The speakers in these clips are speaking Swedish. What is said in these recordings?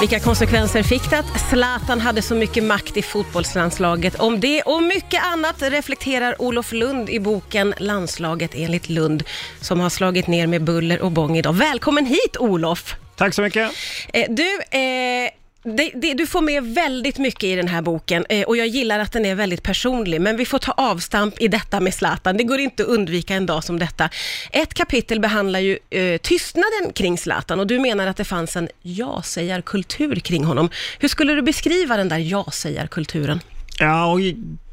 Vilka konsekvenser fick det att Zlatan hade så mycket makt i fotbollslandslaget? Om det och mycket annat reflekterar Olof Lund i boken Landslaget enligt Lund, som har slagit ner med buller och bång idag. Välkommen hit Olof! Tack så mycket. Eh, Du, eh, det, det, du får med väldigt mycket i den här boken eh, och jag gillar att den är väldigt personlig, men vi får ta avstamp i detta med Zlatan. Det går inte att undvika en dag som detta. Ett kapitel behandlar ju eh, tystnaden kring Zlatan och du menar att det fanns en ja-sägarkultur kring honom. Hur skulle du beskriva den där ja-sägarkulturen? Ja, och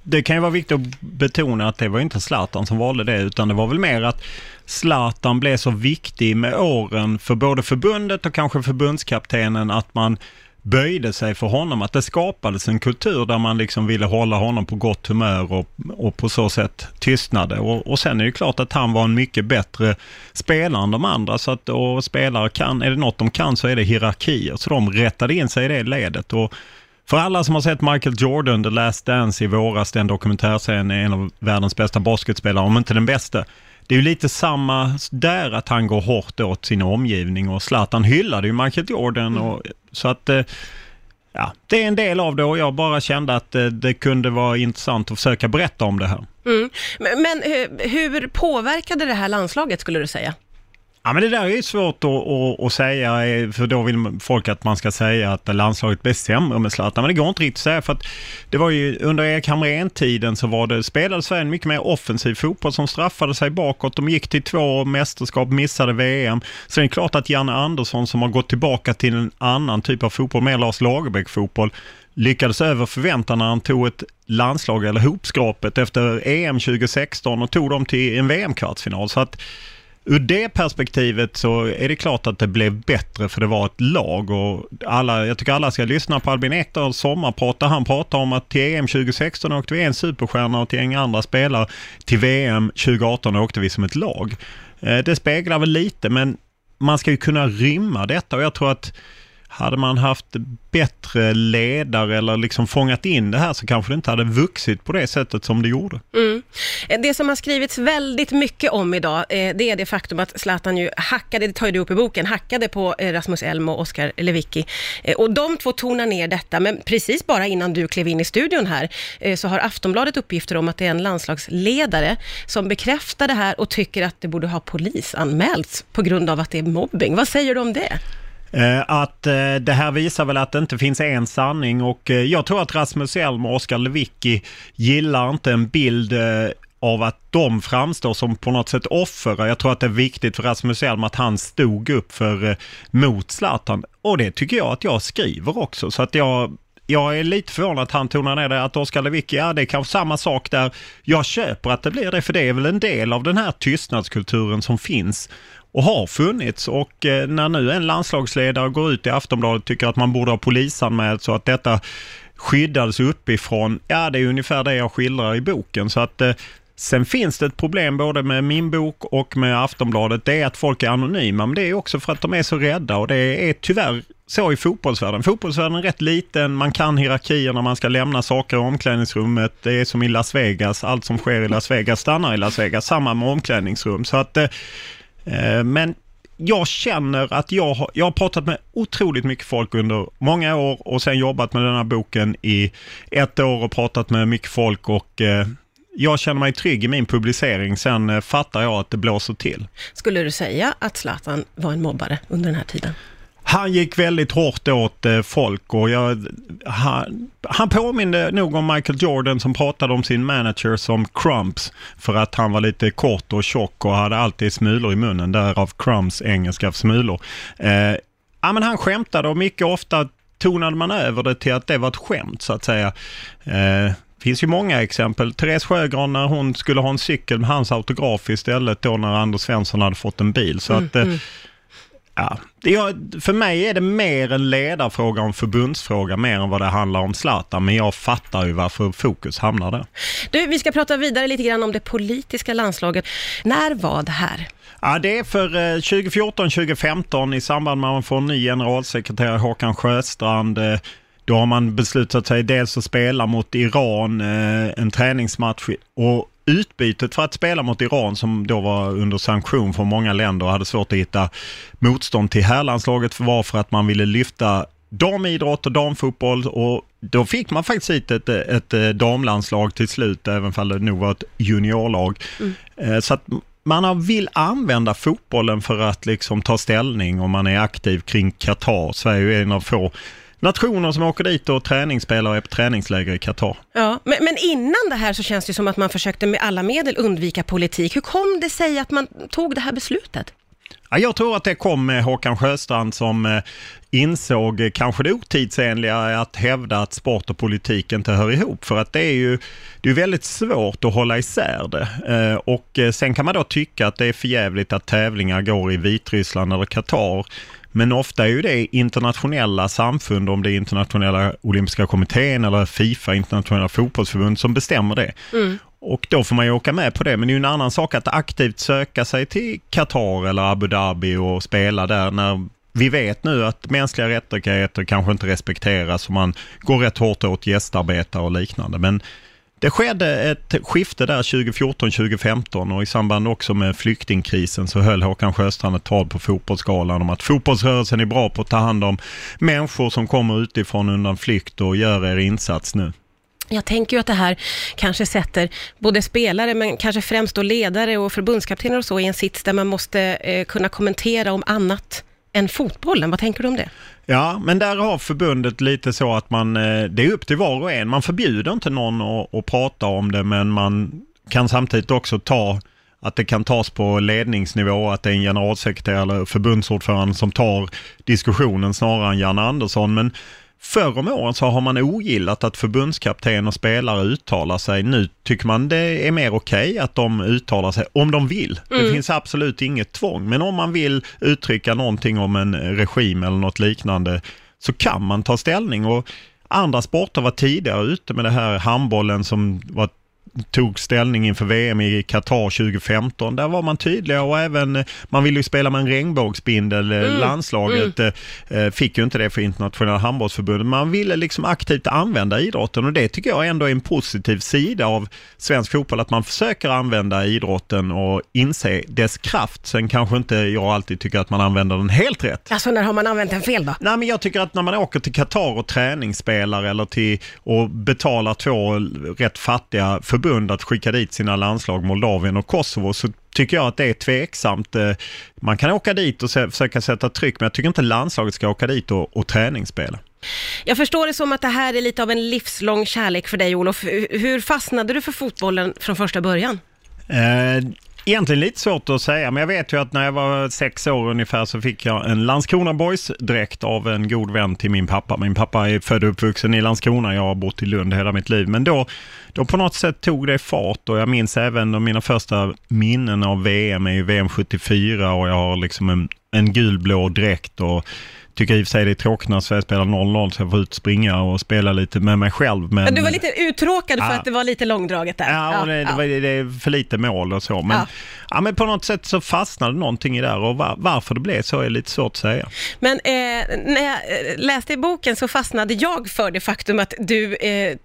det kan ju vara viktigt att betona att det var inte Zlatan som valde det, utan det var väl mer att Zlatan blev så viktig med åren för både förbundet och kanske förbundskaptenen att man böjde sig för honom, att det skapades en kultur där man liksom ville hålla honom på gott humör och, och på så sätt tystnade. Och, och sen är det klart att han var en mycket bättre spelare än de andra, så att och spelare kan, är det något de kan så är det hierarkier, så de rättade in sig i det ledet. Och för alla som har sett Michael Jordan, The Last Dance i våras, den dokumentärserien är en av världens bästa basketspelare, om inte den bästa. Det är ju lite samma där, att han går hårt åt sin omgivning och Zlatan hyllade ju Michael Jordan. Och, så att, eh, ja, det är en del av det och jag bara kände att eh, det kunde vara intressant att försöka berätta om det här. Mm. Men, men eh, hur påverkade det här landslaget skulle du säga? Ja, men det där är svårt att, att, att, säga, eh, för då vill folk att man ska säga att landslaget blev sämre med Zlatan, men det går inte riktigt att säga, för att det var ju under Erik Hamrén-tiden så var det, spelade Sverige en mycket mer offensiv fotboll som straffade sig bakåt. De gick till två mästerskap, missade VM. Så det är klart att Janne Andersson som har gått tillbaka till en annan typ av fotboll, mer Lars Lagerbäck-fotboll, lyckades över förväntan när han tog ett landslag, eller hopskrapet, efter EM 2016 och tog dem till en VM-kvartsfinal. Så att Ur det perspektivet så är det klart att det blev bättre för det var ett lag och alla, jag tycker alla ska lyssna på Albin Ekdals sommarprat där han pratar om att till EM 2016 åkte vi en superstjärna och till en andra spelare. Till VM 2018 åkte vi som ett lag. Eh, det speglar väl lite men man ska ju kunna rymma detta och jag tror att hade man haft bättre ledare eller liksom fångat in det här så kanske det inte hade vuxit på det sättet som det gjorde. Mm. Eh, det som har skrivits väldigt mycket om idag, eh, det är det faktum att Zlatan ju hackade, det tar ju du upp i boken, hackade på eh, Rasmus Elm och Oskar Lewicki. Och de två tonar ner detta, men precis bara innan du klev in i studion här så har Aftonbladet uppgifter om att det är en landslagsledare som bekräftar det här och tycker att det borde ha polisanmälts på grund av att det är mobbing. Vad säger du om det? Eh, att eh, det här visar väl att det inte finns en sanning och eh, jag tror att Rasmus Elm och Oskar Lewicki gillar inte en bild av att de framstår som på något sätt offer. Jag tror att det är viktigt för Rasmus Elm att han stod upp för mot Zlatan. Och det tycker jag att jag skriver också. Så att jag, jag är lite förvånad att han tonar ner det, att Oskar Lewicki, ja det är kanske samma sak där. Jag köper att det blir det, för det är väl en del av den här tystnadskulturen som finns och har funnits och eh, när nu en landslagsledare går ut i Aftonbladet och tycker att man borde ha polisanmält så att detta skyddades uppifrån, ja det är ungefär det jag skildrar i boken. Så att eh, Sen finns det ett problem både med min bok och med Aftonbladet. Det är att folk är anonyma, men det är också för att de är så rädda och det är tyvärr så i fotbollsvärlden. Fotbollsvärlden är rätt liten, man kan hierarkier när man ska lämna saker i omklädningsrummet. Det är som i Las Vegas, allt som sker i Las Vegas stannar i Las Vegas. Samma med omklädningsrum. Så att Eh, Eh, men jag känner att jag har, jag har pratat med otroligt mycket folk under många år och sen jobbat med den här boken i ett år och pratat med mycket folk och eh, jag känner mig trygg i min publicering. Sen eh, fattar jag att det blåser till. Skulle du säga att Zlatan var en mobbare under den här tiden? Han gick väldigt hårt åt eh, folk och jag, han, han påminde nog om Michael Jordan som pratade om sin manager som Crumps för att han var lite kort och tjock och hade alltid smulor i munnen, därav Crumps engelska smulor. Eh, ja, men han skämtade och mycket ofta tonade man över det till att det var ett skämt så att säga. Eh, det finns ju många exempel. Therese Sjögran när hon skulle ha en cykel med hans autograf istället då när Anders Svensson hade fått en bil. Så mm, att, eh, mm. Ja, för mig är det mer en ledarfråga och en förbundsfråga mer än vad det handlar om Zlatan, men jag fattar ju varför fokus hamnar där. Du, vi ska prata vidare lite grann om det politiska landslaget. När var det här? Ja, det är för 2014-2015 eh, i samband med att man får en ny generalsekreterare, Håkan Sjöstrand. Eh, då har man beslutat sig dels att spela mot Iran, eh, en träningsmatch och utbytet för att spela mot Iran som då var under sanktion från många länder och hade svårt att hitta motstånd till herrlandslaget var för att man ville lyfta damidrott och damfotboll och då fick man faktiskt hit ett, ett, ett damlandslag till slut, även om det nog var ett juniorlag. Mm. Så att man vill använda fotbollen för att liksom ta ställning om man är aktiv kring Qatar. Sverige är en av få nationer som åker dit och träningsspelar och är på träningsläger i Qatar. Ja, men, men, innan det här så känns det som att man försökte med alla medel undvika politik. Hur kom det sig att man tog det här beslutet? Ja, jag tror att det kom med Håkan Sjöstrand som eh, insåg kanske det otidsenliga att hävda att sport och politik inte hör ihop. För att det är ju det är väldigt svårt att hålla isär det. Eh, och eh, sen kan man då tycka att det är förjävligt att tävlingar går i Vitryssland eller Qatar. Men ofta är ju det internationella samfund, om det är internationella olympiska kommittén eller Fifa, internationella fotbollsförbund, som bestämmer det. Mm. Och då får man ju åka med på det. Men det är ju en annan sak att aktivt söka sig till Qatar eller Abu Dhabi och spela där när vi vet nu att mänskliga rättigheter kanske inte respekteras och man går rätt hårt åt gästarbetare och liknande. Men det skedde ett skifte där 2014-2015 och i samband också med flyktingkrisen så höll Håkan Sjöstrand ett tal på Fotbollsgalan om att fotbollsrörelsen är bra på att ta hand om människor som kommer utifrån undan flykt och gör er insats nu. Jag tänker ju att det här kanske sätter både spelare, men kanske främst då ledare och förbundskaptener och så i en sits där man måste eh, kunna kommentera om annat än fotbollen. Vad tänker du om det? Ja, men där har förbundet lite så att man, eh, det är upp till var och en. Man förbjuder inte någon att, att prata om det, men man kan samtidigt också ta att det kan tas på ledningsnivå, att det är en generalsekreterare eller förbundsordförande som tar diskussionen snarare än Jan Andersson. Men Förr om åren så har man ogillat att förbundskapten och spelare uttalar sig. Nu tycker man det är mer okej okay att de uttalar sig om de vill. Mm. Det finns absolut inget tvång, men om man vill uttrycka någonting om en regim eller något liknande så kan man ta ställning. Och andra sporter var tidigare ute med det här handbollen som var tog ställning inför VM i Qatar 2015. Där var man tydliga och även, man ville ju spela med en regnbågsbindel. Eh, mm. Landslaget mm. Fick ju inte det för internationella handbollsförbundet. Man ville liksom aktivt använda idrotten och det tycker jag ändå är en positiv sida av svensk fotboll, att man försöker använda idrotten och inse dess kraft. Sen kanske inte jag alltid tycker att man använder den helt rätt. Alltså när har man använt den fel då? Nej men jag tycker att när man åker till Qatar och träningsspelar eller till och betalar två rätt fattiga förbund förbund att skicka dit sina landslag Moldavien och Kosovo så tycker jag att det är tveksamt. Eh, man kan åka dit och försöka sätta tryck men jag tycker inte landslaget ska åka dit och, och träningsspela. Jag förstår det som att det här är lite av en livslång kärlek för dig Olof. Hur fastnade du för fotbollen från första början? Eh, Egentligen lite svårt att säga, men jag vet ju att när jag var sex år ungefär så fick jag en Landskrona Boys-dräkt av en god vän till min pappa. Min pappa är född och uppvuxen i Landskrona, jag har bott i Lund hela mitt liv. Men då, då på något sätt tog det fart och jag minns även mina första minnen av VM är ju VM 74 och jag har liksom en, en gulblå dräkt och tycker i och för sig det är tråkigt när Sverige spelar 0-0 så jag får ut springa och spela lite med mig själv. Men... du var lite uttråkad för att det var lite långdraget där. Ja, och det, ja. Det, var, det är för lite mål och så. Men, ja. ja. men på något sätt så fastnade någonting i det och var, varför det blev så är lite svårt att säga. Men eh, när jag eh, läste i boken så fastnade jag för det faktum att du eh,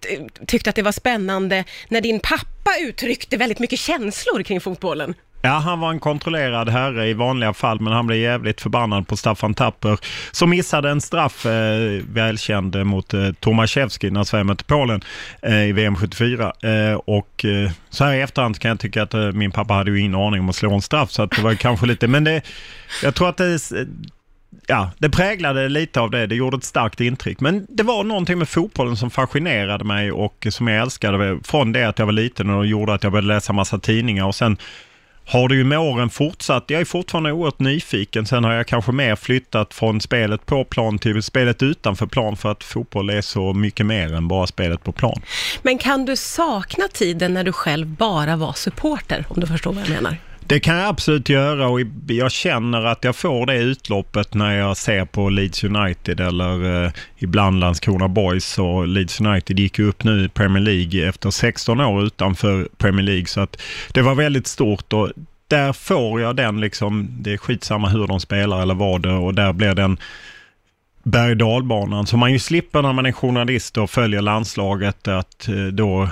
tyckte att det var spännande när din pappa uttryckte väldigt mycket känslor kring fotbollen. Ja, han var en kontrollerad herre i vanliga fall, men han blev jävligt förbannad på Staffan Tapper som missade en straff, eh, välkänd, mot eh, Tomaszewski när Sverige mötte Polen eh, i VM 74. Eh, och eh, så här i efterhand kan jag tycka att eh, min pappa hade ju ingen aning om att slå en straff, så att det var kanske lite, men det, jag tror att det ja, det präglade lite av det. Det gjorde ett starkt intryck. Men det var någonting med fotbollen som fascinerade mig och som jag älskade från det att jag var liten och gjorde att jag började läsa massa tidningar och sen har det ju med åren fortsatt. Jag är fortfarande oerhört nyfiken. Sen har jag kanske mer flyttat från spelet på plan till spelet utanför plan för att fotboll är så mycket mer än bara spelet på plan. Men kan du sakna tiden när du själv bara var supporter, om du förstår vad jag menar? Det kan jag absolut göra och jag känner att jag får det utloppet när jag ser på Leeds United eller eh, ibland Landskrona Boys och Leeds United gick upp nu i Premier League efter 16 år utanför Premier League. Så att det var väldigt stort och där får jag den liksom, det är skitsamma hur de spelar eller vad det och där blir den berg och dalbanan. Som man ju slipper när man är journalist och följer landslaget att eh, då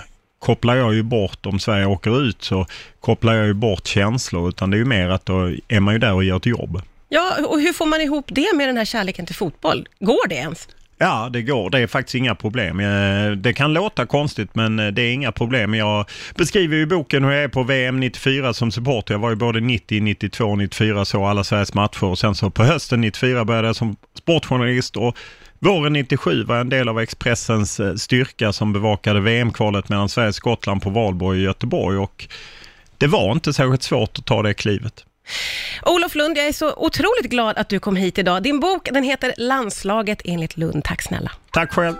kopplar jag ju bort, om Sverige åker ut så kopplar jag ju bort känslor, utan det är ju mer att då är man ju där och gör ett jobb. Ja, och hur får man ihop det med den här kärleken till fotboll? Går det ens? Ja, det går. Det är faktiskt inga problem. Eh, det kan låta konstigt, men eh, det är inga problem. Jag beskriver i boken hur jag är på VM 94 som supporter. Jag var ju både 90, 92 och 94 så alla Sveriges matcher och sen så på hösten 94 började jag som sportjournalist och Våren 97 var en del av Expressens eh, styrka som bevakade VM-kvalet mellan Sverige och Skottland på Valborg i Göteborg och det var inte särskilt svårt att ta det klivet. Olof Lund, jag är så otroligt glad att du kom hit idag. Din bok den heter Landslaget enligt Lund. Tack snälla. Tack själv.